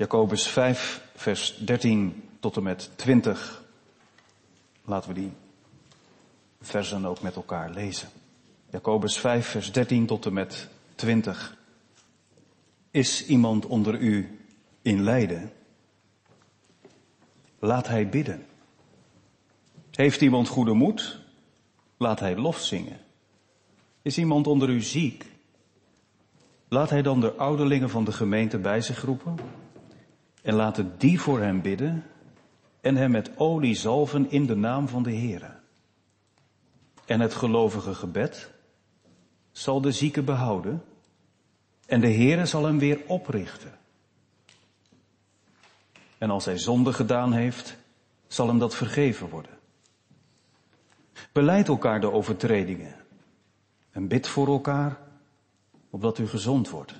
Jacobus 5, vers 13 tot en met 20. Laten we die versen ook met elkaar lezen. Jacobus 5, vers 13 tot en met 20. Is iemand onder u in lijden? Laat hij bidden. Heeft iemand goede moed? Laat hij lof zingen. Is iemand onder u ziek? Laat hij dan de ouderlingen van de gemeente bij zich roepen en laten die voor hem bidden en hem met olie zalven in de naam van de Heere. En het gelovige gebed zal de zieke behouden en de Heere zal hem weer oprichten. En als hij zonde gedaan heeft, zal hem dat vergeven worden. Beleid elkaar de overtredingen en bid voor elkaar, opdat u gezond wordt.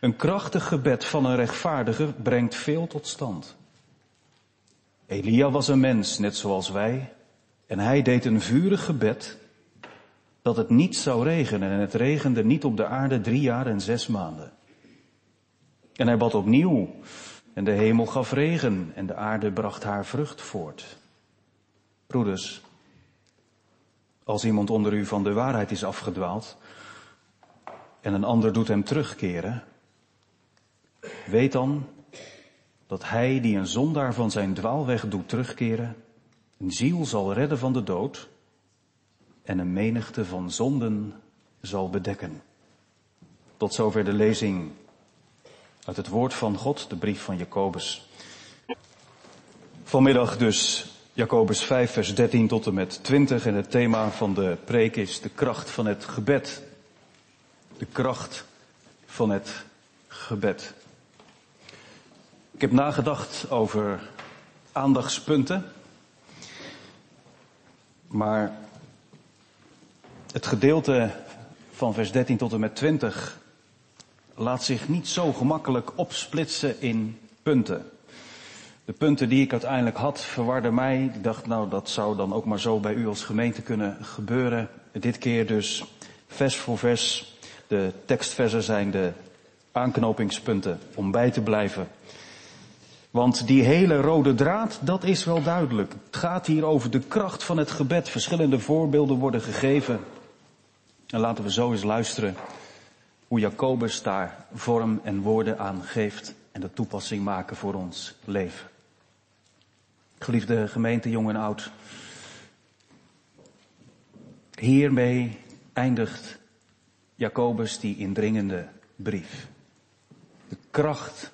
Een krachtig gebed van een rechtvaardige brengt veel tot stand. Elia was een mens, net zoals wij, en hij deed een vurig gebed dat het niet zou regenen en het regende niet op de aarde drie jaar en zes maanden. En hij bad opnieuw en de hemel gaf regen en de aarde bracht haar vrucht voort. Broeders, als iemand onder u van de waarheid is afgedwaald en een ander doet hem terugkeren, weet dan dat hij die een zondaar van zijn dwaalweg doet terugkeren, een ziel zal redden van de dood en een menigte van zonden zal bedekken. Tot zover de lezing uit het woord van God, de brief van Jacobus. Vanmiddag dus Jacobus 5, vers 13 tot en met 20 en het thema van de preek is de kracht van het gebed. De kracht van het gebed. Ik heb nagedacht over aandachtspunten, maar het gedeelte van vers 13 tot en met 20 laat zich niet zo gemakkelijk opsplitsen in punten. De punten die ik uiteindelijk had verwarden mij. Ik dacht, nou, dat zou dan ook maar zo bij u als gemeente kunnen gebeuren. Dit keer dus vers voor vers. De tekstversen zijn de aanknopingspunten om bij te blijven. Want die hele rode draad, dat is wel duidelijk. Het gaat hier over de kracht van het gebed. Verschillende voorbeelden worden gegeven. En laten we zo eens luisteren hoe Jacobus daar vorm en woorden aan geeft en de toepassing maken voor ons leven. Geliefde gemeente, jong en oud. Hiermee eindigt Jacobus die indringende brief. De kracht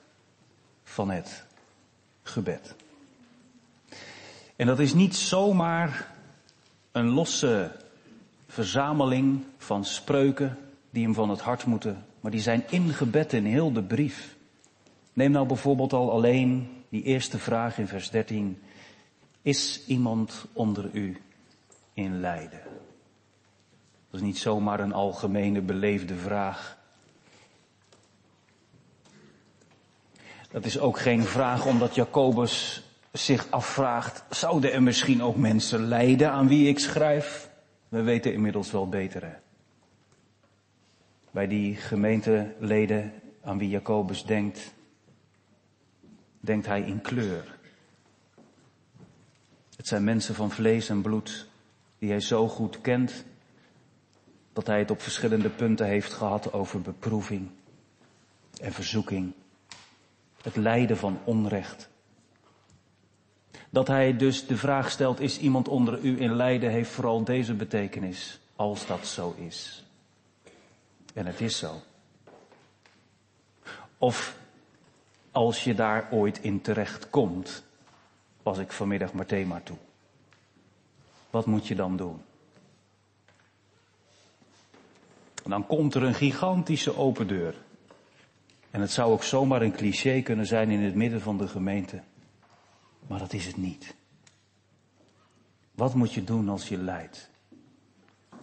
van het gebed. En dat is niet zomaar een losse verzameling van spreuken die hem van het hart moeten, maar die zijn ingebed in heel de brief. Neem nou bijvoorbeeld al alleen die eerste vraag in vers 13. Is iemand onder u in lijden? Dat is niet zomaar een algemene beleefde vraag. Dat is ook geen vraag omdat Jacobus zich afvraagt, zouden er misschien ook mensen lijden aan wie ik schrijf? We weten inmiddels wel beter. Hè? Bij die gemeenteleden aan wie Jacobus denkt, denkt hij in kleur. Het zijn mensen van vlees en bloed die hij zo goed kent dat hij het op verschillende punten heeft gehad over beproeving en verzoeking. Het lijden van onrecht. Dat hij dus de vraag stelt, is iemand onder u in lijden, heeft vooral deze betekenis, als dat zo is. En het is zo. Of als je daar ooit in terecht komt, was ik vanmiddag maar thema toe. Wat moet je dan doen? En dan komt er een gigantische open deur. En het zou ook zomaar een cliché kunnen zijn in het midden van de gemeente. Maar dat is het niet. Wat moet je doen als je lijdt?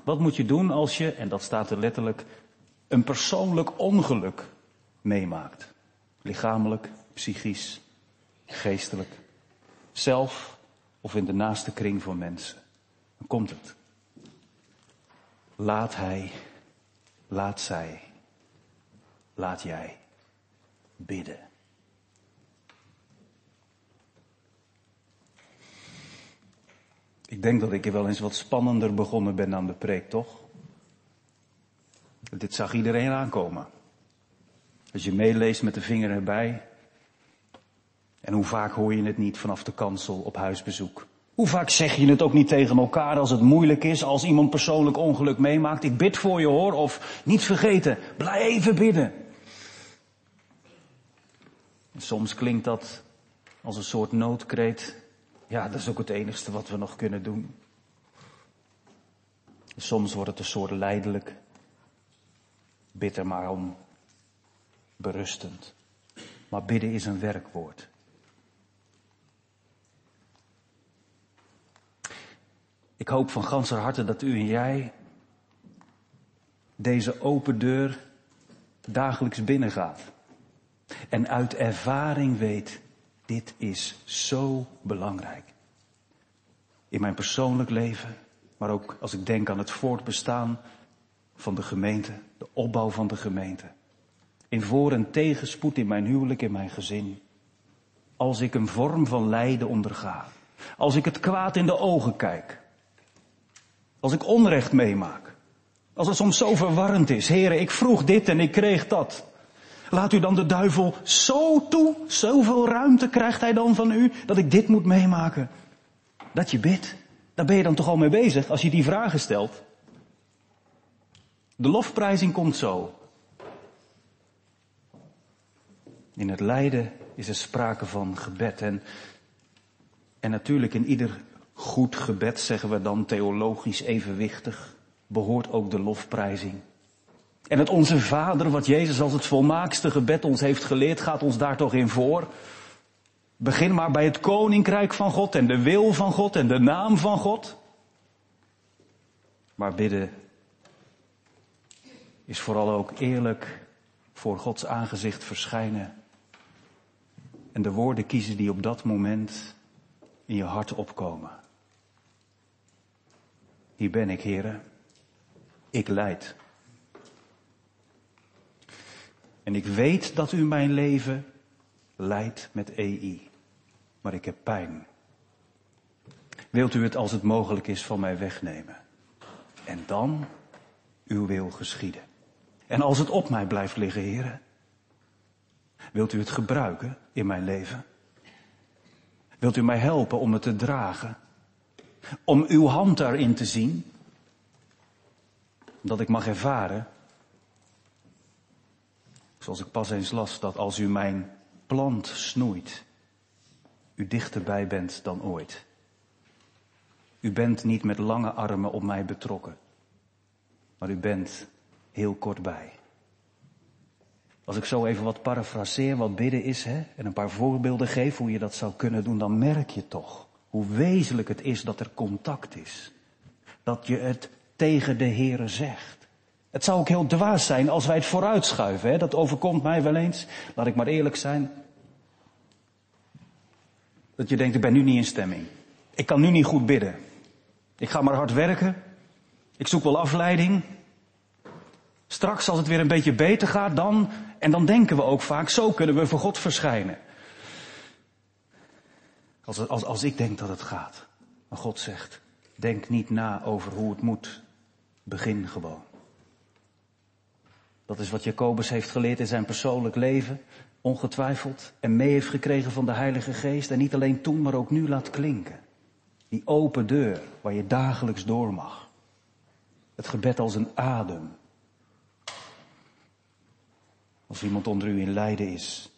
Wat moet je doen als je, en dat staat er letterlijk, een persoonlijk ongeluk meemaakt? Lichamelijk, psychisch, geestelijk. Zelf of in de naaste kring van mensen. Dan komt het. Laat hij, laat zij, laat jij. Bidden. Ik denk dat ik er wel eens wat spannender begonnen ben aan de preek, toch? Dit zag iedereen aankomen. Als je meeleest met de vinger erbij. En hoe vaak hoor je het niet vanaf de kansel op huisbezoek? Hoe vaak zeg je het ook niet tegen elkaar als het moeilijk is, als iemand persoonlijk ongeluk meemaakt? Ik bid voor je hoor, of niet vergeten, blijf even bidden. Soms klinkt dat als een soort noodkreet. Ja, dat is ook het enigste wat we nog kunnen doen. Soms wordt het een soort leidelijk. Bid er maar om. Berustend. Maar bidden is een werkwoord. Ik hoop van ganser harte dat u en jij deze open deur dagelijks binnengaat. En uit ervaring weet, dit is zo belangrijk. In mijn persoonlijk leven, maar ook als ik denk aan het voortbestaan van de gemeente, de opbouw van de gemeente. In voor- en tegenspoed in mijn huwelijk, in mijn gezin. Als ik een vorm van lijden onderga. Als ik het kwaad in de ogen kijk. Als ik onrecht meemaak. Als het soms zo verwarrend is. Heren, ik vroeg dit en ik kreeg dat. Laat u dan de duivel zo toe, zoveel ruimte krijgt hij dan van u, dat ik dit moet meemaken. Dat je bidt. Daar ben je dan toch al mee bezig als je die vragen stelt. De lofprijzing komt zo. In het lijden is er sprake van gebed. En, en natuurlijk in ieder goed gebed, zeggen we dan theologisch evenwichtig, behoort ook de lofprijzing. En het Onze Vader, wat Jezus als het volmaakste gebed ons heeft geleerd, gaat ons daar toch in voor. Begin maar bij het koninkrijk van God en de wil van God en de naam van God. Maar bidden is vooral ook eerlijk voor Gods aangezicht verschijnen. En de woorden kiezen die op dat moment in je hart opkomen. Hier ben ik, heren. Ik leid. En ik weet dat u mijn leven leidt met EI. Maar ik heb pijn. Wilt u het als het mogelijk is van mij wegnemen? En dan uw wil geschieden. En als het op mij blijft liggen, heren, wilt u het gebruiken in mijn leven? Wilt u mij helpen om het te dragen? Om uw hand daarin te zien? Dat ik mag ervaren, zoals ik pas eens las, dat als u mijn plant snoeit, u dichterbij bent dan ooit. U bent niet met lange armen op mij betrokken, maar u bent heel kortbij. Als ik zo even wat parafraseer, wat bidden is, hè, en een paar voorbeelden geef hoe je dat zou kunnen doen, dan merk je toch hoe wezenlijk het is dat er contact is. Dat je het tegen de Heere zegt. Het zou ook heel dwaas zijn als wij het vooruitschuiven. Hè? Dat overkomt mij wel eens. Laat ik maar eerlijk zijn. Dat je denkt, ik ben nu niet in stemming. Ik kan nu niet goed bidden. Ik ga maar hard werken. Ik zoek wel afleiding. Straks als het weer een beetje beter gaat, dan, en dan denken we ook vaak, zo kunnen we voor God verschijnen. Als, als, als ik denk dat het gaat. Maar God zegt, denk niet na over hoe het moet. Begin gewoon. Dat is wat Jacobus heeft geleerd in zijn persoonlijk leven, ongetwijfeld, en mee heeft gekregen van de Heilige Geest. En niet alleen toen, maar ook nu laat klinken. Die open deur waar je dagelijks door mag. Het gebed als een adem. Als iemand onder u in lijden is,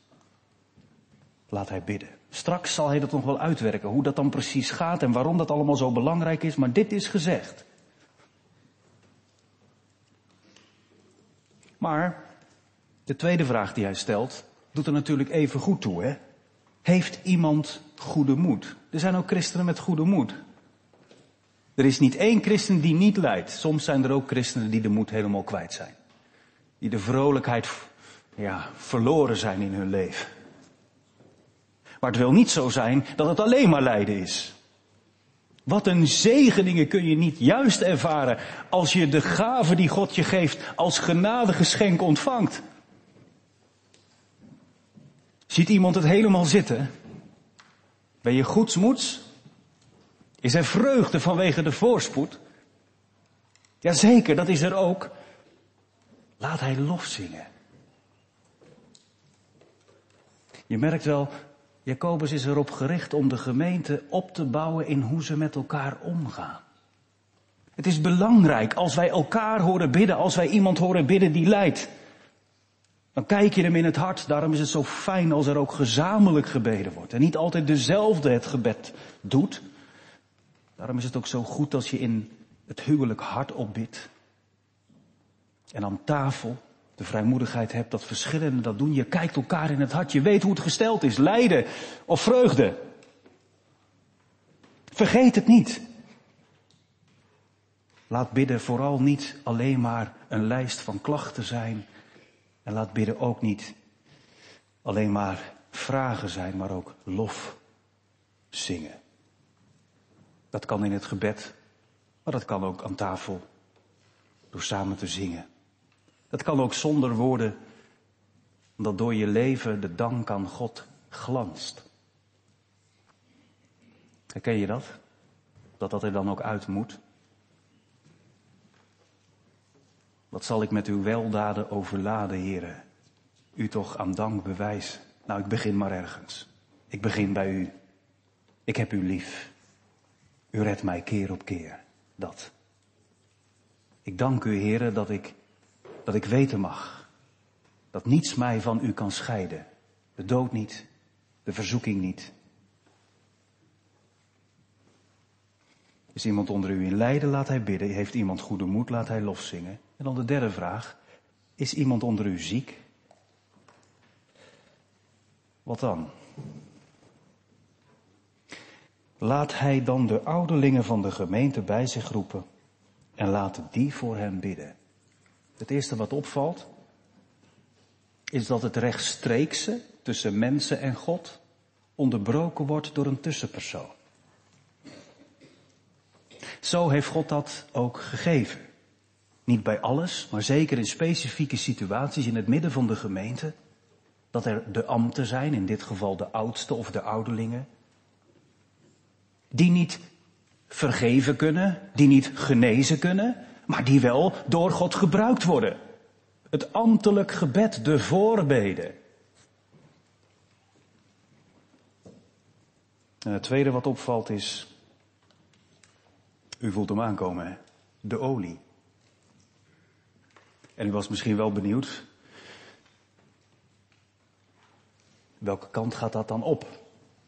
laat hij bidden. Straks zal hij dat nog wel uitwerken, hoe dat dan precies gaat en waarom dat allemaal zo belangrijk is, maar dit is gezegd. Maar de tweede vraag die hij stelt, doet er natuurlijk even goed toe, hè? Heeft iemand goede moed? Er zijn ook christenen met goede moed. Er is niet één christen die niet lijdt. Soms zijn er ook christenen die de moed helemaal kwijt zijn. Die de vrolijkheid, ja, verloren zijn in hun leven. Maar het wil niet zo zijn dat het alleen maar lijden is. Wat een zegeningen kun je niet juist ervaren als je de gave die God je geeft als genadegeschenk ontvangt. Ziet iemand het helemaal zitten? Ben je goedsmoeds? Is er vreugde vanwege de voorspoed? Jazeker, dat is er ook. Laat hij lof zingen. Je merkt wel, Jacobus is erop gericht om de gemeente op te bouwen in hoe ze met elkaar omgaan. Het is belangrijk als wij elkaar horen bidden, als wij iemand horen bidden die lijdt. Dan kijk je hem in het hart. Daarom is het zo fijn als er ook gezamenlijk gebeden wordt. En niet altijd dezelfde het gebed doet. Daarom is het ook zo goed als je in het huwelijk hart opbidt. En aan tafel de vrijmoedigheid hebt dat verschillenden dat doen. Je kijkt elkaar in het hart. Je weet hoe het gesteld is. Lijden of vreugde. Vergeet het niet. Laat bidden vooral niet alleen maar een lijst van klachten zijn. En laat bidden ook niet alleen maar vragen zijn, maar ook lof zingen. Dat kan in het gebed, maar dat kan ook aan tafel door samen te zingen. Dat kan ook zonder woorden, omdat door je leven de dank aan God glanst. Herken je dat? Dat dat er dan ook uit moet? Wat zal ik met uw weldaden overladen, heren? U toch aan dank bewijs. Nou, ik begin maar ergens. Ik begin bij u. Ik heb u lief. U redt mij keer op keer. Dat. Ik dank u, heren, dat ik, dat ik weten mag. Dat niets mij van u kan scheiden. De dood niet. De verzoeking niet. Is iemand onder u in lijden, laat hij bidden. Heeft iemand goede moed, laat hij lof zingen. En dan de derde vraag. Is iemand onder u ziek? Wat dan? Laat hij dan de ouderlingen van de gemeente bij zich roepen en laten die voor hem bidden. Het eerste wat opvalt is dat het rechtstreekse tussen mensen en God onderbroken wordt door een tussenpersoon. Zo heeft God dat ook gegeven. Niet bij alles, maar zeker in specifieke situaties in het midden van de gemeente. Dat er de ambten zijn, in dit geval de oudste of de ouderlingen. Die niet vergeven kunnen, die niet genezen kunnen, maar die wel door God gebruikt worden. Het ambtelijk gebed, de voorbeden. En het tweede wat opvalt is, u voelt hem aankomen, hè? de olie. En u was misschien wel benieuwd, welke kant gaat dat dan op?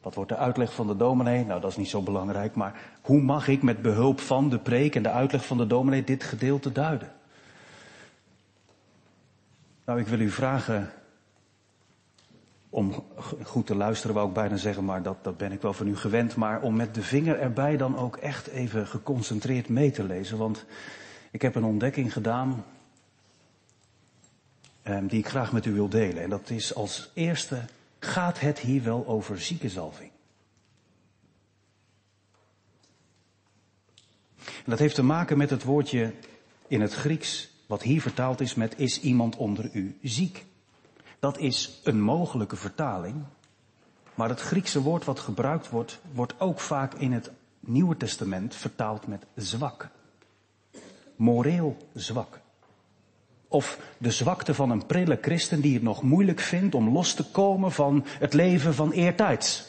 Wat wordt de uitleg van de dominee? Nou, dat is niet zo belangrijk, maar hoe mag ik met behulp van de preek en de uitleg van de dominee dit gedeelte duiden? Nou, ik wil u vragen om goed te luisteren, wou ik bijna zeggen, maar dat, dat ben ik wel van u gewend, maar om met de vinger erbij dan ook echt even geconcentreerd mee te lezen. Want ik heb een ontdekking gedaan um, die ik graag met u wil delen. En dat is als eerste, gaat het hier wel over ziekenzalving? En dat heeft te maken met het woordje in het Grieks, wat hier vertaald is met is iemand onder u ziek? Dat is een mogelijke vertaling, maar het Griekse woord wat gebruikt wordt, wordt ook vaak in het Nieuwe Testament vertaald met zwak. Moreel zwak. Of de zwakte van een prille christen die het nog moeilijk vindt om los te komen van het leven van eertijds.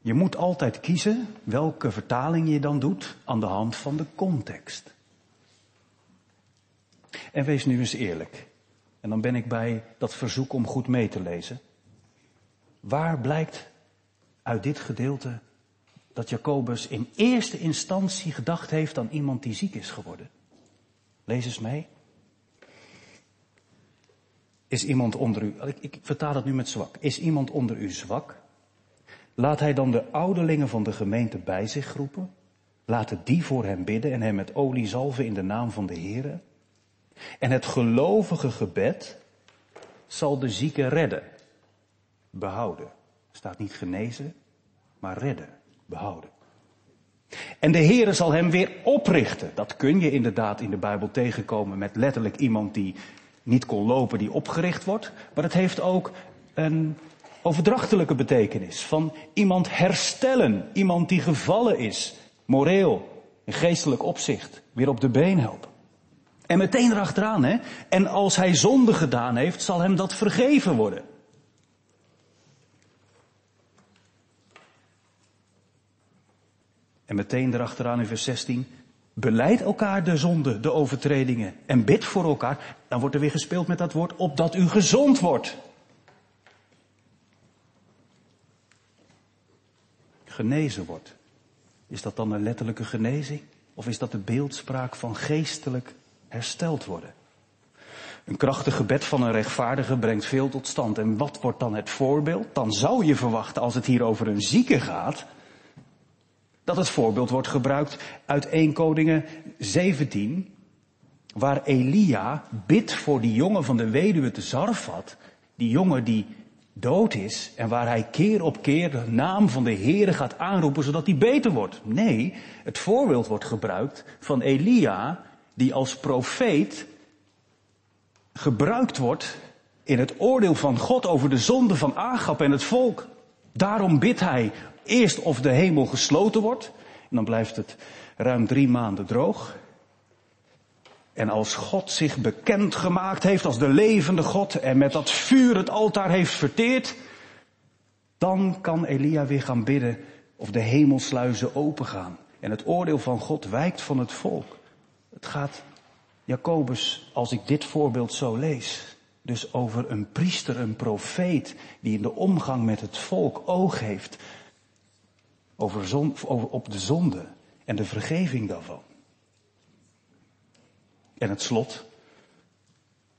Je moet altijd kiezen welke vertaling je dan doet aan de hand van de context. En wees nu eens eerlijk. En dan ben ik bij dat verzoek om goed mee te lezen. Waar blijkt uit dit gedeelte dat Jacobus in eerste instantie gedacht heeft aan iemand die ziek is geworden. Lees eens mee. Is iemand onder u, ik, ik vertaal het nu met zwak. Is iemand onder u zwak? Laat hij dan de ouderlingen van de gemeente bij zich roepen. Laten die voor hem bidden en hem met olie zalven in de naam van de Heer. En het gelovige gebed zal de zieke redden. Behouden. Staat niet genezen, maar redden behouden. En de Heere zal hem weer oprichten. Dat kun je inderdaad in de Bijbel tegenkomen met letterlijk iemand die niet kon lopen die opgericht wordt, maar het heeft ook een overdrachtelijke betekenis van iemand herstellen, iemand die gevallen is, moreel, in geestelijk opzicht, weer op de been helpen. En meteen erachteraan, hè. En als hij zonde gedaan heeft, zal hem dat vergeven worden. En meteen erachteraan in vers 16, beleid elkaar de zonde, de overtredingen en bid voor elkaar. Dan wordt er weer gespeeld met dat woord, opdat u gezond wordt. Genezen wordt. Is dat dan een letterlijke genezing? Of is dat de beeldspraak van geestelijk hersteld worden? Een krachtig gebed van een rechtvaardige brengt veel tot stand. En wat wordt dan het voorbeeld? Dan zou je verwachten, als het hier over een zieke gaat, dat het voorbeeld wordt gebruikt uit 1 Koningen 17, waar Elia bidt voor die jongen van de weduwe te Zarfat, die jongen die dood is en waar hij keer op keer de naam van de Heere gaat aanroepen zodat hij beter wordt. Nee, het voorbeeld wordt gebruikt van Elia die als profeet gebruikt wordt in het oordeel van God over de zonde van Agap en het volk. Daarom bidt hij eerst of de hemel gesloten wordt. En dan blijft het ruim drie maanden droog. En als God zich bekend gemaakt heeft als de levende God en met dat vuur het altaar heeft verteerd, dan kan Elia weer gaan bidden of de hemelsluizen opengaan. En het oordeel van God wijkt van het volk. Het gaat, Jacobus, als ik dit voorbeeld zo lees, dus over een priester, een profeet, die in de omgang met het volk oog heeft over, op de zonde en de vergeving daarvan. En het slot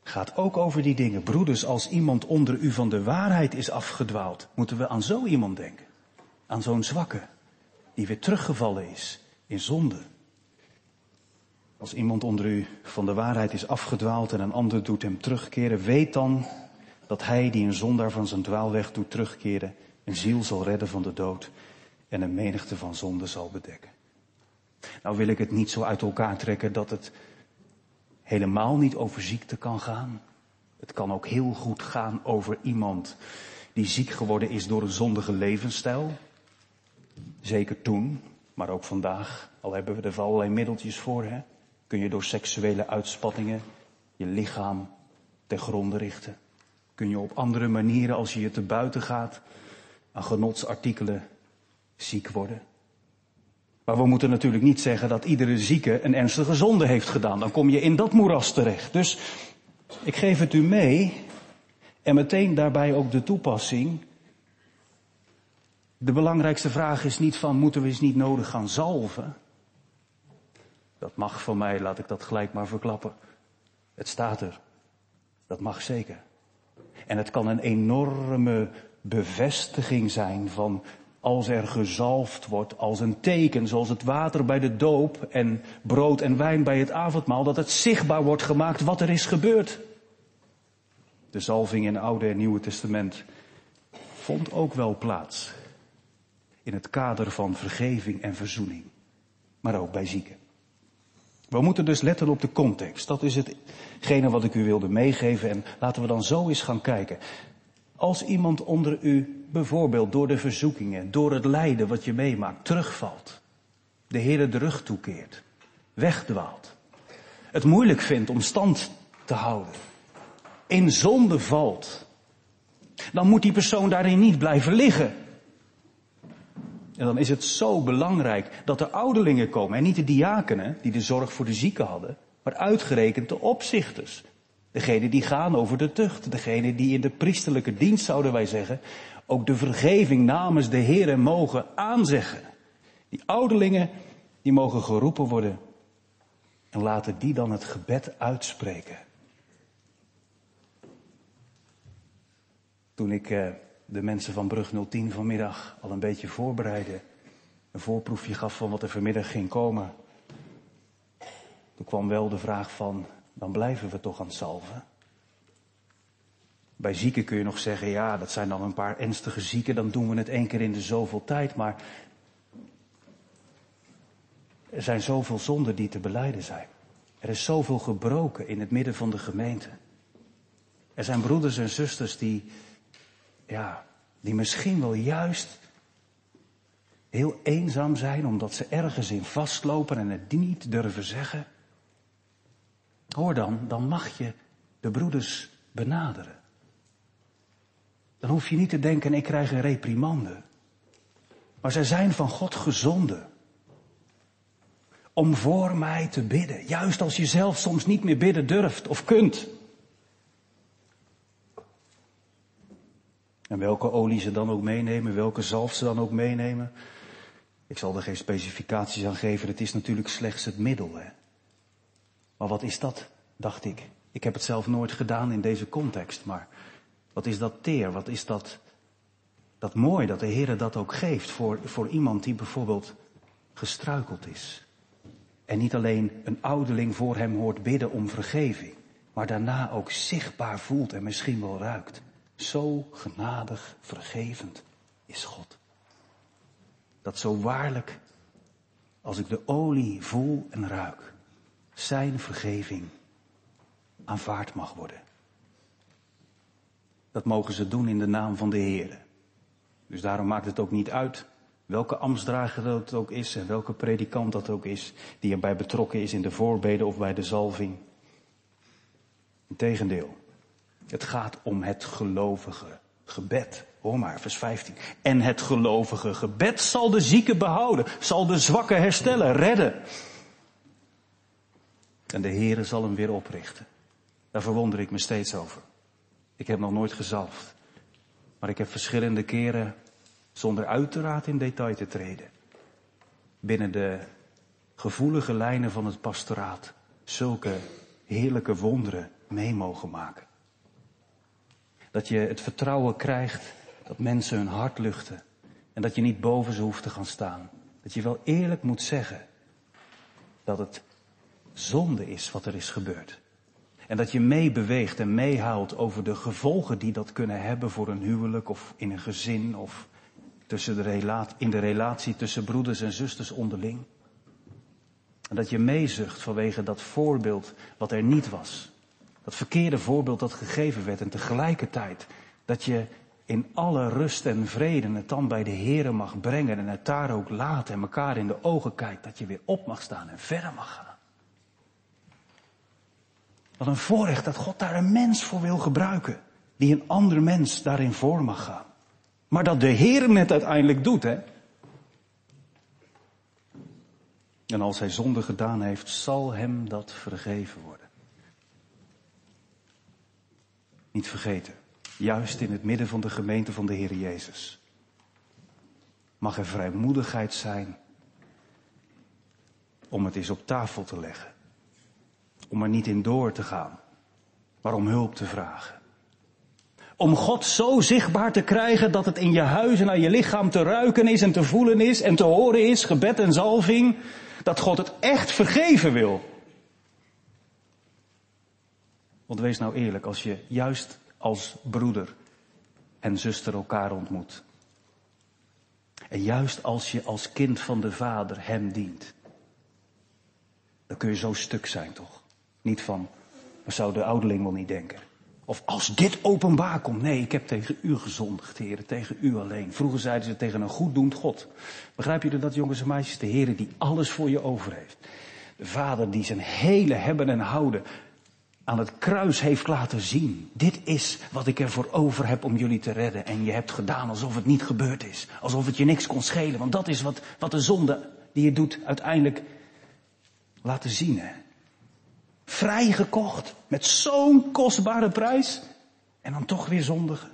gaat ook over die dingen. Broeders, als iemand onder u van de waarheid is afgedwaald, moeten we aan zo iemand denken. Aan zo'n zwakke, die weer teruggevallen is in zonde. Als iemand onder u van de waarheid is afgedwaald en een ander doet hem terugkeren, weet dan dat hij die een zondaar van zijn dwaalweg doet terugkeren, een ziel zal redden van de dood en een menigte van zonden zal bedekken. Nou wil ik het niet zo uit elkaar trekken dat het helemaal niet over ziekte kan gaan. Het kan ook heel goed gaan over iemand die ziek geworden is door een zondige levensstijl. Zeker toen, maar ook vandaag, al hebben we er allerlei middeltjes voor, hè, kun je door seksuele uitspattingen je lichaam ten gronde richten. Kun je op andere manieren, als je je te buiten gaat, aan genotsartikelen ziek worden. Maar we moeten natuurlijk niet zeggen dat iedere zieke een ernstige zonde heeft gedaan. Dan kom je in dat moeras terecht. Dus ik geef het u mee en meteen daarbij ook de toepassing. De belangrijkste vraag is niet van moeten we eens niet nodig gaan zalven. Dat mag van mij, laat ik dat gelijk maar verklappen. Het staat er. Dat mag zeker. En het kan een enorme bevestiging zijn van als er gezalfd wordt als een teken, zoals het water bij de doop en brood en wijn bij het avondmaal, dat het zichtbaar wordt gemaakt wat er is gebeurd. De zalving in het Oude en Nieuwe Testament vond ook wel plaats in het kader van vergeving en verzoening, maar ook bij zieken. We moeten dus letten op de context. Dat is hetgene wat ik u wilde meegeven en laten we dan zo eens gaan kijken. Als iemand onder u bijvoorbeeld door de verzoekingen, door het lijden wat je meemaakt, terugvalt, de Heer de rug toekeert, wegdwaalt, het moeilijk vindt om stand te houden, in zonde valt, dan moet die persoon daarin niet blijven liggen. En dan is het zo belangrijk dat er ouderlingen komen en niet de diakenen die de zorg voor de zieken hadden, maar uitgerekend de opzichters, Degene die gaan over de tucht. Degene die in de priesterlijke dienst, zouden wij zeggen, ook de vergeving namens de Heer mogen aanzeggen. Die ouderlingen, die mogen geroepen worden. En laten die dan het gebed uitspreken. Toen ik eh, de mensen van Brug 010 vanmiddag al een beetje voorbereidde, een voorproefje gaf van wat er vanmiddag ging komen, toen kwam wel de vraag van, dan blijven we toch aan het salven. Bij zieken kun je nog zeggen, ja, dat zijn dan een paar ernstige zieken, dan doen we het één keer in de zoveel tijd, maar er zijn zoveel zonden die te beleiden zijn. Er is zoveel gebroken in het midden van de gemeente. Er zijn broeders en zusters die, ja, die misschien wel juist heel eenzaam zijn omdat ze ergens in vastlopen en het niet durven zeggen. Hoor dan, dan mag je de broeders benaderen. Dan hoef je niet te denken, ik krijg een reprimande. Maar zij zijn van God gezonden. Om voor mij te bidden. Juist als je zelf soms niet meer bidden durft of kunt. En welke olie ze dan ook meenemen, welke zalf ze dan ook meenemen. Ik zal er geen specificaties aan geven, het is natuurlijk slechts het middel. Hè? Maar wat is dat, dacht ik. Ik heb het zelf nooit gedaan in deze context, maar wat is dat teer, wat is dat, dat mooi dat de Heer dat ook geeft voor, voor iemand die bijvoorbeeld gestruikeld is. En niet alleen een ouderling voor hem hoort bidden om vergeving, maar daarna ook zichtbaar voelt en misschien wel ruikt. Zo genadig vergevend is God. Dat zo waarlijk, als ik de olie voel en ruik, zijn vergeving aanvaard mag worden. Dat mogen ze doen in de naam van de Heer. Dus daarom maakt het ook niet uit welke ambtsdrager dat ook is en welke predikant dat ook is, die erbij betrokken is in de voorbeden of bij de zalving. Integendeel, het gaat om het gelovige gebed. Hoor maar, vers 15. En het gelovige gebed zal de zieke behouden, zal de zwakke herstellen, redden. En de Heere zal hem weer oprichten. Daar verwonder ik me steeds over. Ik heb nog nooit gezalfd. Maar ik heb verschillende keren, zonder uiteraard in detail te treden, binnen de gevoelige lijnen van het pastoraat zulke heerlijke wonderen mee mogen maken. Dat je het vertrouwen krijgt dat mensen hun hart luchten. En dat je niet boven ze hoeft te gaan staan. Dat je wel eerlijk moet zeggen dat het zonde is wat er is gebeurd. En dat je meebeweegt en meehaalt over de gevolgen die dat kunnen hebben voor een huwelijk of in een gezin of tussen de relatie, in de relatie tussen broeders en zusters onderling. En dat je meezucht vanwege dat voorbeeld wat er niet was. Dat verkeerde voorbeeld dat gegeven werd en tegelijkertijd dat je in alle rust en vrede het dan bij de Here mag brengen en het daar ook laat en elkaar in de ogen kijkt, dat je weer op mag staan en verder mag gaan. Wat een voorrecht dat God daar een mens voor wil gebruiken, die een ander mens daarin voor mag gaan. Maar dat de Heer het uiteindelijk doet, hè. En als hij zonde gedaan heeft, zal hem dat vergeven worden. Niet vergeten, juist in het midden van de gemeente van de Heer Jezus. Mag er vrijmoedigheid zijn om het eens op tafel te leggen. Om er niet in door te gaan, maar om hulp te vragen. Om God zo zichtbaar te krijgen dat het in je huis en aan je lichaam te ruiken is en te voelen is en te horen is, gebed en zalving, dat God het echt vergeven wil. Want wees nou eerlijk, als je juist als broeder en zuster elkaar ontmoet. En juist als je als kind van de Vader Hem dient. Dan kun je zo stuk zijn, toch? Niet van, wat zou de ouderling wel niet denken? Of als dit openbaar komt. Nee, ik heb tegen u gezondigd, heren, tegen u alleen. Vroeger zeiden ze tegen een goeddoend God. Begrijp je dat, jongens en meisjes? De Heer die alles voor je over heeft. De Vader die zijn hele hebben en houden aan het kruis heeft laten zien. Dit is wat ik ervoor over heb om jullie te redden. En je hebt gedaan alsof het niet gebeurd is. Alsof het je niks kon schelen. Want dat is wat, wat de zonde die je doet uiteindelijk laten zien. Hè? Vrijgekocht met zo'n kostbare prijs. En dan toch weer zondigen.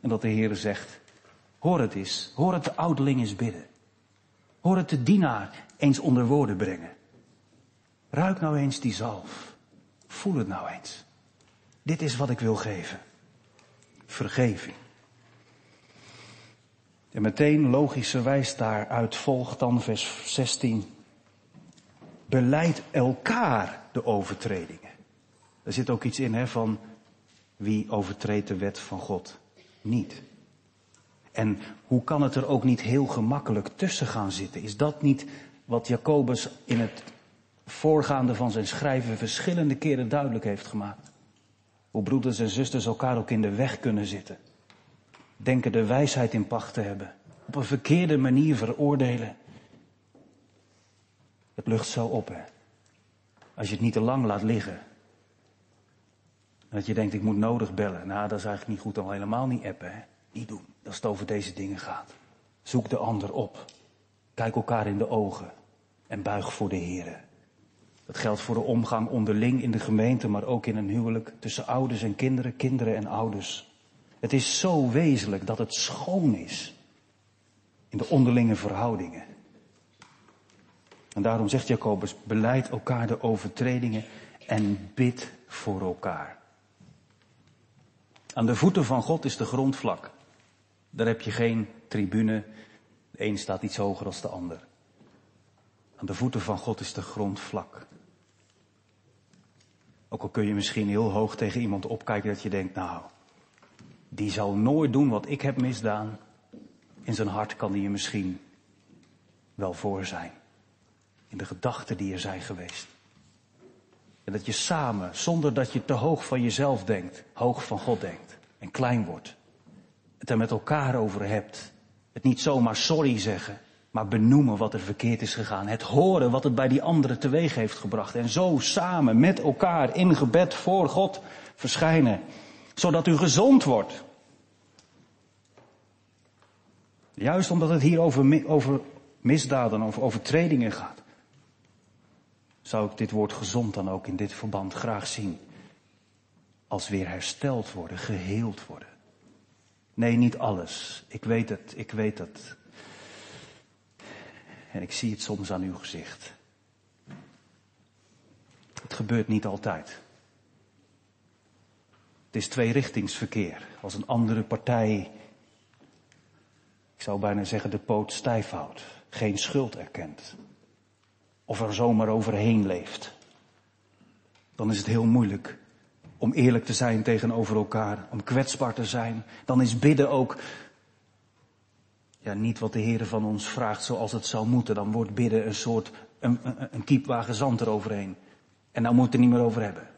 En dat de Heer zegt, hoor het eens, hoor het de ouderling eens bidden. Hoor het de dienaar eens onder woorden brengen. Ruik nou eens die zalf. Voel het nou eens. Dit is wat ik wil geven. Vergeving. En meteen logischerwijs daaruit volgt dan vers 16. Beleid elkaar de overtredingen. Er zit ook iets in hè, van wie overtreedt de wet van God niet. En hoe kan het er ook niet heel gemakkelijk tussen gaan zitten? Is dat niet wat Jacobus in het voorgaande van zijn schrijven verschillende keren duidelijk heeft gemaakt. Hoe broeders en zusters elkaar ook in de weg kunnen zitten. Denken de wijsheid in pacht te hebben. Op een verkeerde manier veroordelen. Het lucht zo op, hè. Als je het niet te lang laat liggen. Dat je denkt, ik moet nodig bellen. Nou, dat is eigenlijk niet goed. Dan helemaal niet appen, hè. Niet doen. Als het over deze dingen gaat. Zoek de ander op. Kijk elkaar in de ogen. En buig voor de Heer. Dat geldt voor de omgang onderling in de gemeente, maar ook in een huwelijk tussen ouders en kinderen, kinderen en ouders. Het is zo wezenlijk dat het schoon is in de onderlinge verhoudingen. En daarom zegt Jacobus, beleid elkaar de overtredingen en bid voor elkaar. Aan de voeten van God is de grond vlak. Daar heb je geen tribune. De een staat iets hoger dan de ander. Aan de voeten van God is de grond vlak. Ook al kun je misschien heel hoog tegen iemand opkijken dat je denkt, nou, die zal nooit doen wat ik heb misdaan. In zijn hart kan die je misschien wel voor zijn. In de gedachten die er zijn geweest. En dat je samen, zonder dat je te hoog van jezelf denkt, hoog van God denkt en klein wordt. Het er met elkaar over hebt. Het niet zomaar sorry zeggen, maar benoemen wat er verkeerd is gegaan. Het horen wat het bij die anderen teweeg heeft gebracht. En zo samen met elkaar in gebed voor God verschijnen. Zodat u gezond wordt. Juist omdat het hier over, over misdaden, over overtredingen gaat. Zou ik dit woord gezond dan ook in dit verband graag zien. Als weer hersteld worden, geheeld worden. Nee, niet alles. Ik weet het, ik weet het. En ik zie het soms aan uw gezicht. Het gebeurt niet altijd. Het is tweerichtingsverkeer. Als een andere partij, ik zou bijna zeggen, de poot stijf houdt, geen schuld erkent, of er zomaar overheen leeft, dan is het heel moeilijk om eerlijk te zijn tegenover elkaar, om kwetsbaar te zijn. Dan is bidden ook ja, niet wat de Heer van ons vraagt zoals het zou moeten. Dan wordt bidden een soort, een, een, een kiepwagen eroverheen. En dan moet het er niet meer over hebben.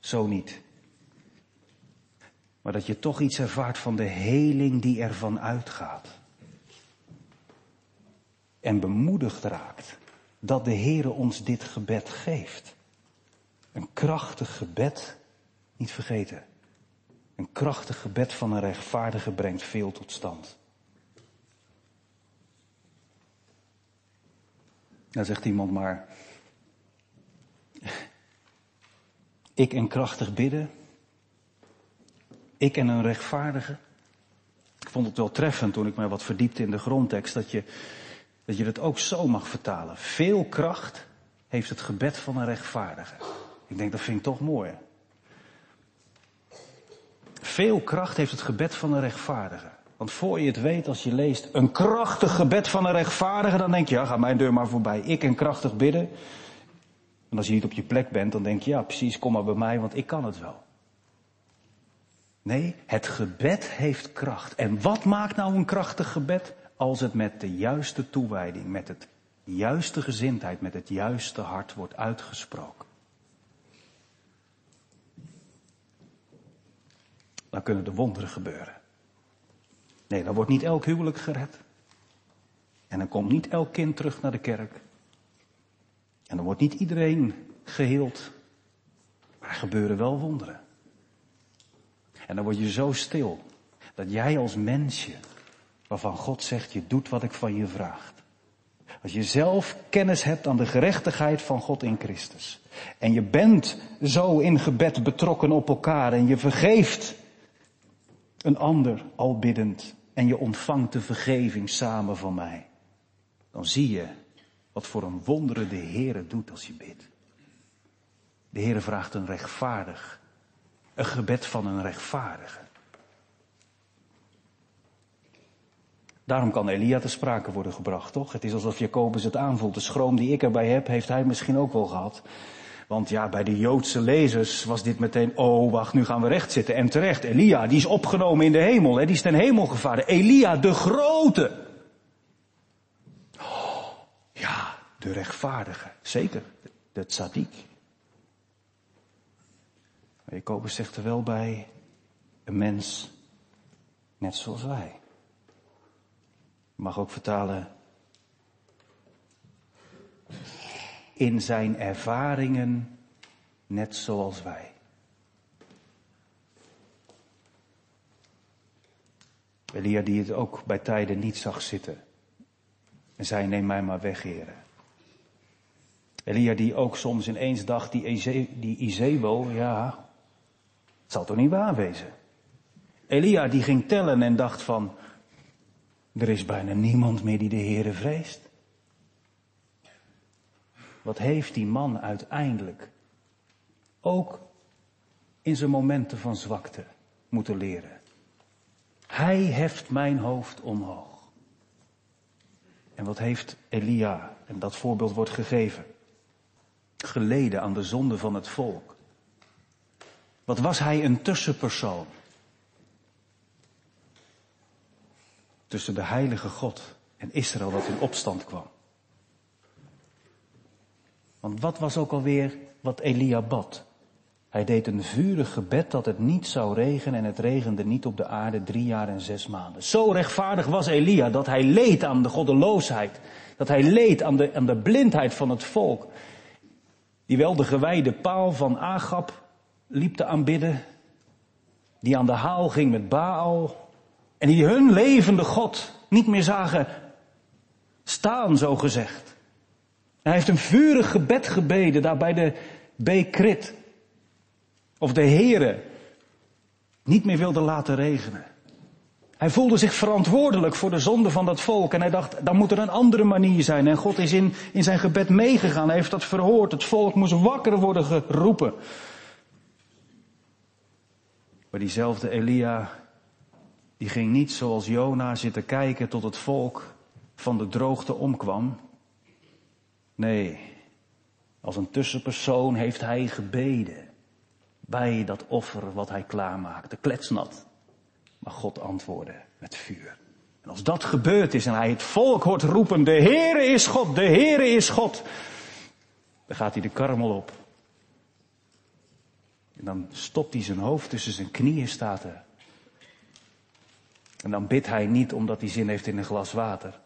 Zo niet. Maar dat je toch iets ervaart van de heling die ervan uitgaat. En bemoedigd raakt dat de Heere ons dit gebed geeft. Een krachtig gebed, niet vergeten. Een krachtig gebed van een rechtvaardige brengt veel tot stand. Dan zegt iemand maar, ik en krachtig bidden, ik en een rechtvaardige. Ik vond het wel treffend toen ik mij wat verdiepte in de grondtekst, dat je, dat je het ook zo mag vertalen. Veel kracht heeft het gebed van een rechtvaardige. Ik denk, dat vind ik toch mooi. Veel kracht heeft het gebed van een rechtvaardige. Want voor je het weet, als je leest een krachtig gebed van een rechtvaardige, dan denk je, ja, ga mijn deur maar voorbij. Ik en krachtig bidden. En als je niet op je plek bent, dan denk je, ja, precies, kom maar bij mij, want ik kan het wel. Nee, het gebed heeft kracht. En wat maakt nou een krachtig gebed? Als het met de juiste toewijding, met het juiste gezindheid, met het juiste hart wordt uitgesproken. Dan kunnen de wonderen gebeuren. Nee, dan wordt niet elk huwelijk gered. En dan komt niet elk kind terug naar de kerk. En dan wordt niet iedereen geheeld. Maar er gebeuren wel wonderen. En dan word je zo stil dat jij als mensje, waarvan God zegt, je doet wat ik van je vraag. Als je zelf kennis hebt aan de gerechtigheid van God in Christus. En je bent zo in gebed betrokken op elkaar en je vergeeft een ander al biddend en je ontvangt de vergeving samen van mij, dan zie je wat voor een wonderen de Heere doet als je bidt. De Heere vraagt een rechtvaardig, een gebed van een rechtvaardige. Daarom kan Elia te sprake worden gebracht, toch? Het is alsof Jacobus het aanvoelt. De schroom die ik erbij heb, heeft hij misschien ook wel gehad. Want ja, bij de Joodse lezers was dit meteen, oh wacht, nu gaan we recht zitten. En terecht, Elia, die is opgenomen in de hemel, hè, die is ten hemel gevaren. Elia, de grote. Oh, ja, de rechtvaardige, zeker, de tzaddik. Jacobus zegt er wel bij, een mens net zoals wij. Mag ook vertalen, in zijn ervaringen net zoals wij. Elia die het ook bij tijden niet zag zitten. En zei, neem mij maar weg, heren. Elia die ook soms ineens dacht, die, die Izebo, ja, het zal toch niet waar wezen. Elia die ging tellen en dacht van, er is bijna niemand meer die de Heere vreest. Wat heeft die man uiteindelijk ook in zijn momenten van zwakte moeten leren? Hij heft mijn hoofd omhoog. En wat heeft Elia, en dat voorbeeld wordt gegeven, geleden aan de zonde van het volk? Wat was hij een tussenpersoon? Tussen de heilige God en Israël dat in opstand kwam. Want wat was ook alweer wat Elia bad? Hij deed een vurig gebed dat het niet zou regenen en het regende niet op de aarde drie jaar en zes maanden. Zo rechtvaardig was Elia dat hij leed aan de goddeloosheid. Dat hij leed aan de, aan de blindheid van het volk. Die wel de gewijde paal van Agab liep te aanbidden. Die aan de haal ging met Baal. En die hun levende God niet meer zagen staan, zo gezegd. Hij heeft een vurig gebed gebeden daar bij de Bekrit. Of de Heere niet meer wilde laten regenen. Hij voelde zich verantwoordelijk voor de zonde van dat volk en hij dacht, dan moet er een andere manier zijn. En God is in, in zijn gebed meegegaan, hij heeft dat verhoord. Het volk moest wakker worden geroepen. Maar diezelfde Elia, die ging niet zoals Jona zitten kijken tot het volk van de droogte omkwam. Nee, als een tussenpersoon heeft hij gebeden bij dat offer wat hij klaarmaakte, kletsnat. Maar God antwoordde met vuur. En als dat gebeurd is en hij het volk hoort roepen, de Heere is God, de Heere is God, dan gaat hij de karmel op. En dan stopt hij zijn hoofd tussen zijn knieën, staat er. En dan bidt hij niet omdat hij zin heeft in een glas water.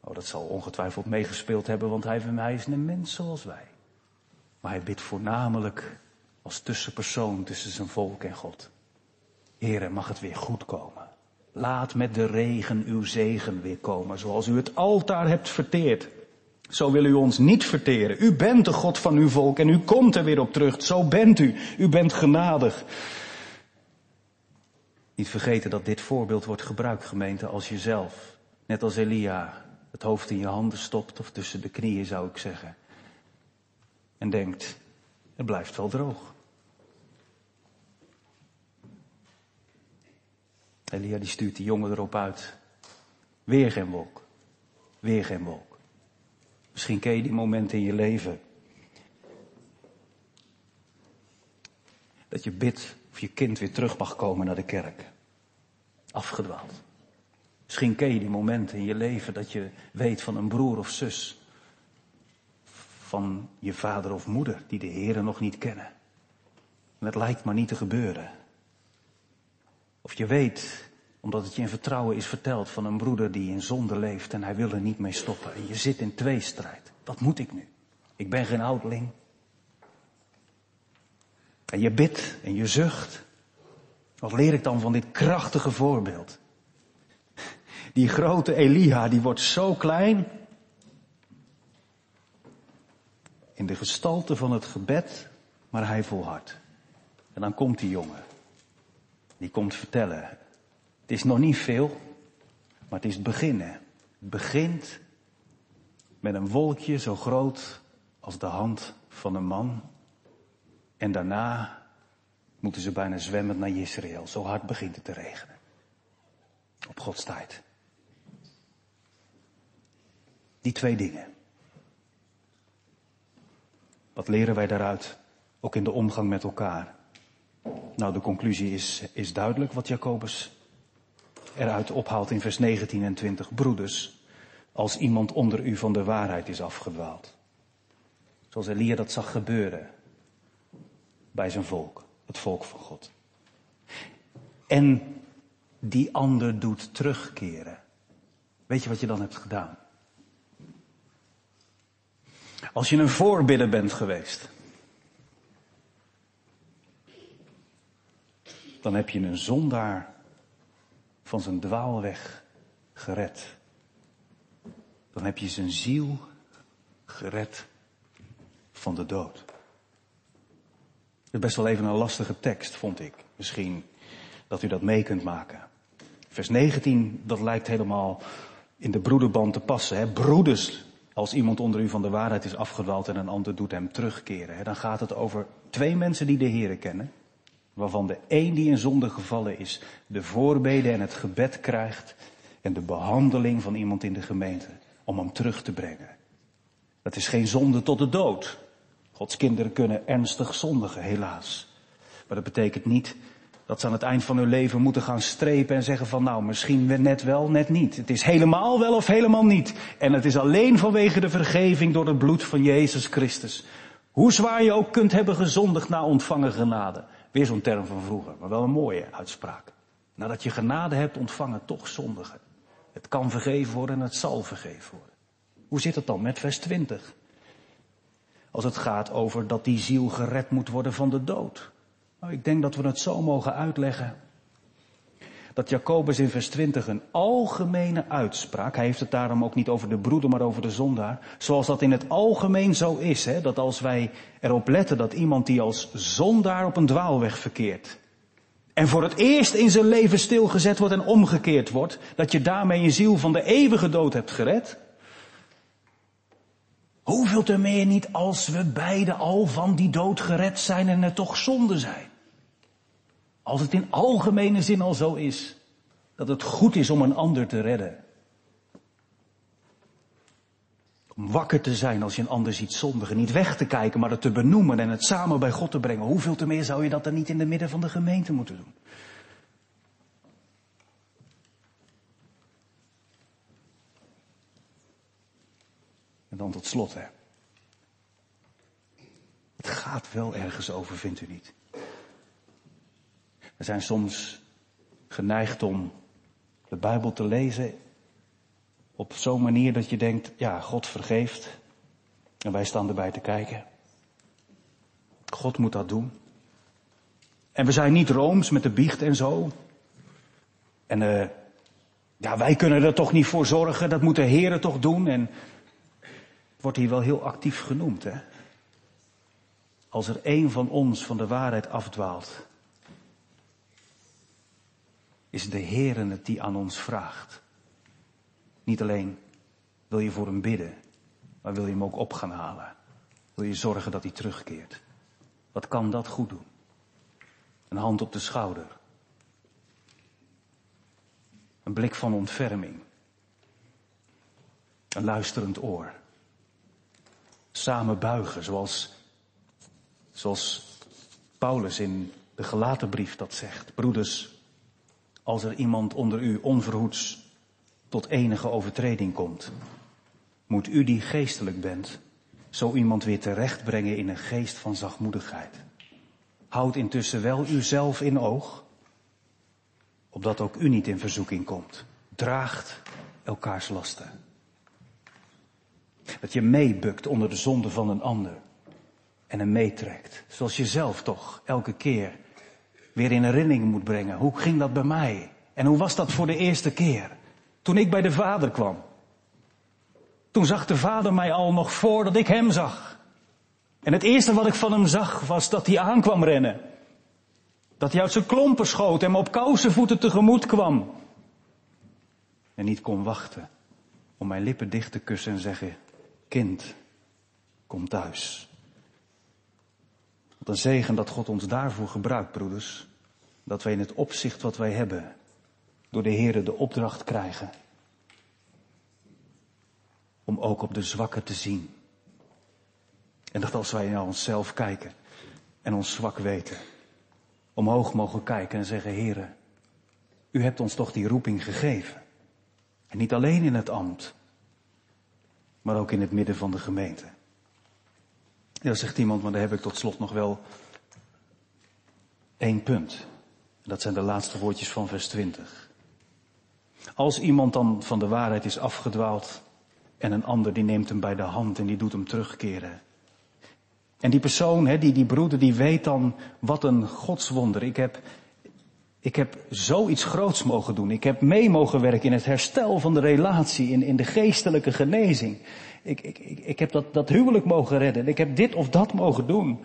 Oh, dat zal ongetwijfeld meegespeeld hebben, want hij, is een mens zoals wij. Maar hij bidt voornamelijk als tussenpersoon tussen zijn volk en God. Here, mag het weer goed komen. Laat met de regen uw zegen weer komen, zoals u het altaar hebt verteerd. Zo wil u ons niet verteren. U bent de God van uw volk en u komt er weer op terug. Zo bent u. U bent genadig. Niet vergeten dat dit voorbeeld wordt gebruikt, gemeente, als jezelf, net als Elia, het hoofd in je handen stopt, of tussen de knieën zou ik zeggen en denkt, het blijft wel droog. Elia die stuurt die jongen erop uit. Weer geen wolk. Weer geen wolk. Misschien ken je die momenten in je leven. Dat je bidt of je kind weer terug mag komen naar de kerk. Afgedwaald. Misschien ken je die momenten in je leven dat je weet van een broer of zus van je vader of moeder die de Heere nog niet kennen. En het lijkt maar niet te gebeuren. Of je weet, omdat het je in vertrouwen is verteld van een broeder die in zonde leeft en hij wil er niet mee stoppen. En je zit in tweestrijd. Wat moet ik nu? Ik ben geen oudeling. En je bidt en je zucht. Wat leer ik dan van dit krachtige voorbeeld? Die grote Elia, die wordt zo klein in de gestalte van het gebed, maar hij volhardt. En dan komt die jongen. Die komt vertellen. Het is nog niet veel, maar het is het beginnen. Het begint met een wolkje zo groot als de hand van een man. En daarna moeten ze bijna zwemmen naar Israël. Zo hard begint het te regenen. Op Gods tijd. Die twee dingen. Wat leren wij daaruit? Ook in de omgang met elkaar. Nou, de conclusie is, is duidelijk wat Jacobus eruit ophaalt in vers 19 en 20. Broeders, als iemand onder u van de waarheid is afgedwaald. Zoals Elia dat zag gebeuren. Bij zijn volk, het volk van God. En die ander doet terugkeren. Weet je wat je dan hebt gedaan? Als je een voorbidder bent geweest, dan heb je een zondaar van zijn dwaalweg gered. Dan heb je zijn ziel gered van de dood. Het is best wel even een lastige tekst, vond ik. Misschien dat u dat mee kunt maken. Vers 19, dat lijkt helemaal in de broederband te passen. Hè? Broeders, als iemand onder u van de waarheid is afgedwaald en een ander doet hem terugkeren. Hè? Dan gaat het over twee mensen die de Here kennen. Waarvan de een die in zonde gevallen is, de voorbeden en het gebed krijgt. En de behandeling van iemand in de gemeente om hem terug te brengen. Dat is geen zonde tot de dood. Gods kinderen kunnen ernstig zondigen, helaas. Maar dat betekent niet dat ze aan het eind van hun leven moeten gaan strepen en zeggen van nou, misschien net wel, net niet. Het is helemaal wel of helemaal niet. En het is alleen vanwege de vergeving door het bloed van Jezus Christus. Hoe zwaar je ook kunt hebben gezondigd na ontvangen genade. Weer zo'n term van vroeger, maar wel een mooie uitspraak. Nadat je genade hebt ontvangen, toch zondigen. Het kan vergeven worden en het zal vergeven worden. Hoe zit het dan met vers 20? Als het gaat over dat die ziel gered moet worden van de dood. Nou, ik denk dat we het zo mogen uitleggen. Dat Jacobus in vers 20 een algemene uitspraak, hij heeft het daarom ook niet over de broeder, maar over de zondaar, zoals dat in het algemeen zo is, hè, dat als wij erop letten dat iemand die als zondaar op een dwaalweg verkeert, en voor het eerst in zijn leven stilgezet wordt en omgekeerd wordt, dat je daarmee je ziel van de eeuwige dood hebt gered, Hoeveel te meer niet als we beide al van die dood gered zijn en er toch zonde zijn. Als het in algemene zin al zo is dat het goed is om een ander te redden. Om wakker te zijn als je een ander ziet zondigen. Niet weg te kijken, maar het te benoemen en het samen bij God te brengen. Hoeveel te meer zou je dat dan niet in de midden van de gemeente moeten doen? Dan tot slot, hè. Het gaat wel ergens over, vindt u niet? We zijn soms geneigd om de Bijbel te lezen op zo'n manier dat je denkt, ja, God vergeeft. En wij staan erbij te kijken. God moet dat doen. En we zijn niet rooms met de biecht en zo. En uh, ja, wij kunnen er toch niet voor zorgen, dat moet de Heer toch doen. En wordt hier wel heel actief genoemd. Hè? Als er één van ons van de waarheid afdwaalt, is de Heer het die aan ons vraagt. Niet alleen wil je voor hem bidden, maar wil je hem ook op gaan halen. Wil je zorgen dat hij terugkeert. Wat kan dat goed doen? Een hand op de schouder. Een blik van ontferming. Een luisterend oor samen buigen, zoals, zoals Paulus in de gelaten brief dat zegt. Broeders, als er iemand onder u onverhoeds tot enige overtreding komt, moet u die geestelijk bent, zo iemand weer terechtbrengen in een geest van zachtmoedigheid. Houd intussen wel uzelf in oog, opdat ook u niet in verzoeking komt. Draagt elkaars lasten. Dat je meebukt onder de zonde van een ander. En hem meetrekt. Zoals je zelf toch elke keer weer in herinnering moet brengen. Hoe ging dat bij mij? En hoe was dat voor de eerste keer? Toen ik bij de vader kwam. Toen zag de vader mij al nog voordat ik hem zag. En het eerste wat ik van hem zag was dat hij aankwam rennen. Dat hij uit zijn klompen schoot en me op kousenvoeten tegemoet kwam. En niet kon wachten om mijn lippen dicht te kussen en zeggen, kind, kom thuis. Wat een zegen dat God ons daarvoor gebruikt, broeders. Dat wij in het opzicht wat wij hebben, door de Heer de opdracht krijgen. Om ook op de zwakken te zien. En dat als wij naar onszelf kijken en ons zwak weten, omhoog mogen kijken en zeggen, Heere, u hebt ons toch die roeping gegeven. En niet alleen in het ambt, maar ook in het midden van de gemeente. Ja, zegt iemand, maar daar heb ik tot slot nog wel Eén punt. Dat zijn de laatste woordjes van vers 20. Als iemand dan van de waarheid is afgedwaald en een ander die neemt hem bij de hand en die doet hem terugkeren. En die persoon, hè, die, die broeder, die weet dan wat een godswonder. Ik heb, ik heb zoiets groots mogen doen. Ik heb mee mogen werken in het herstel van de relatie, in, in de geestelijke genezing. Ik, ik, ik, ik heb dat, dat huwelijk mogen redden. Ik heb dit of dat mogen doen.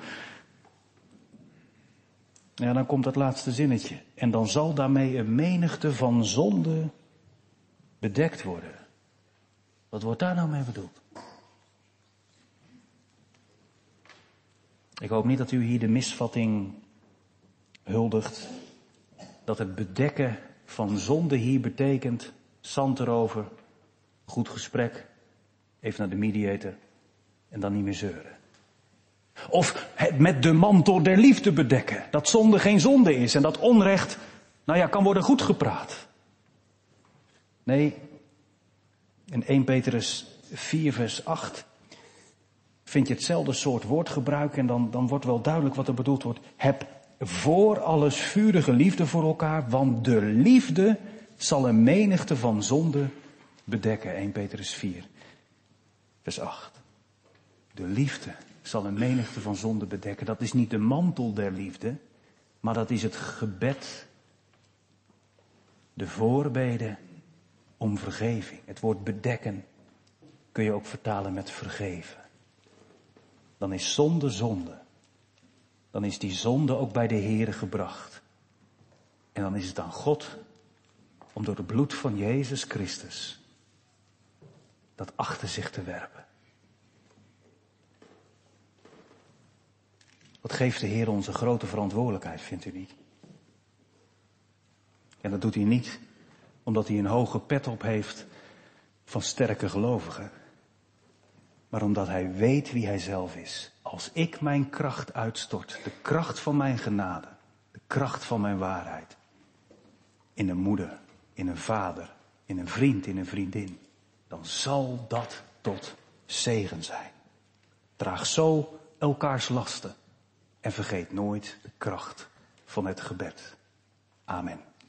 Ja, dan komt het laatste zinnetje. En dan zal daarmee een menigte van zonde bedekt worden. Wat wordt daar nou mee bedoeld? Ik hoop niet dat u hier de misvatting huldigt. Dat het bedekken van zonde hier betekent zand erover, goed gesprek, even naar de mediator en dan niet meer zeuren. Of het met de mantel der liefde bedekken. Dat zonde geen zonde is en dat onrecht, nou ja, kan worden goed gepraat. Nee, in 1 Petrus 4 vers 8 vind je hetzelfde soort woordgebruik en dan, dan wordt wel duidelijk wat er bedoeld wordt. Heb voor alles vurige liefde voor elkaar, want de liefde zal een menigte van zonde bedekken. 1 Petrus 4 vers 8. De liefde zal een menigte van zonde bedekken. Dat is niet de mantel der liefde, maar dat is het gebed, de voorbeden om vergeving. Het woord bedekken kun je ook vertalen met vergeven. Dan is zonde zonde. Dan is die zonde ook bij de Heere gebracht. En dan is het aan God om door het bloed van Jezus Christus dat achter zich te werpen. Wat geeft de Heer onze grote verantwoordelijkheid, vindt u niet? En dat doet hij niet omdat hij een hoge pet op heeft van sterke gelovigen. Maar omdat hij weet wie hij zelf is. Als ik mijn kracht uitstort, de kracht van mijn genade, de kracht van mijn waarheid. In een moeder, in een vader, in een vriend, in een vriendin. Dan zal dat tot zegen zijn. Draag zo elkaars lasten. En vergeet nooit de kracht van het gebed. Amen.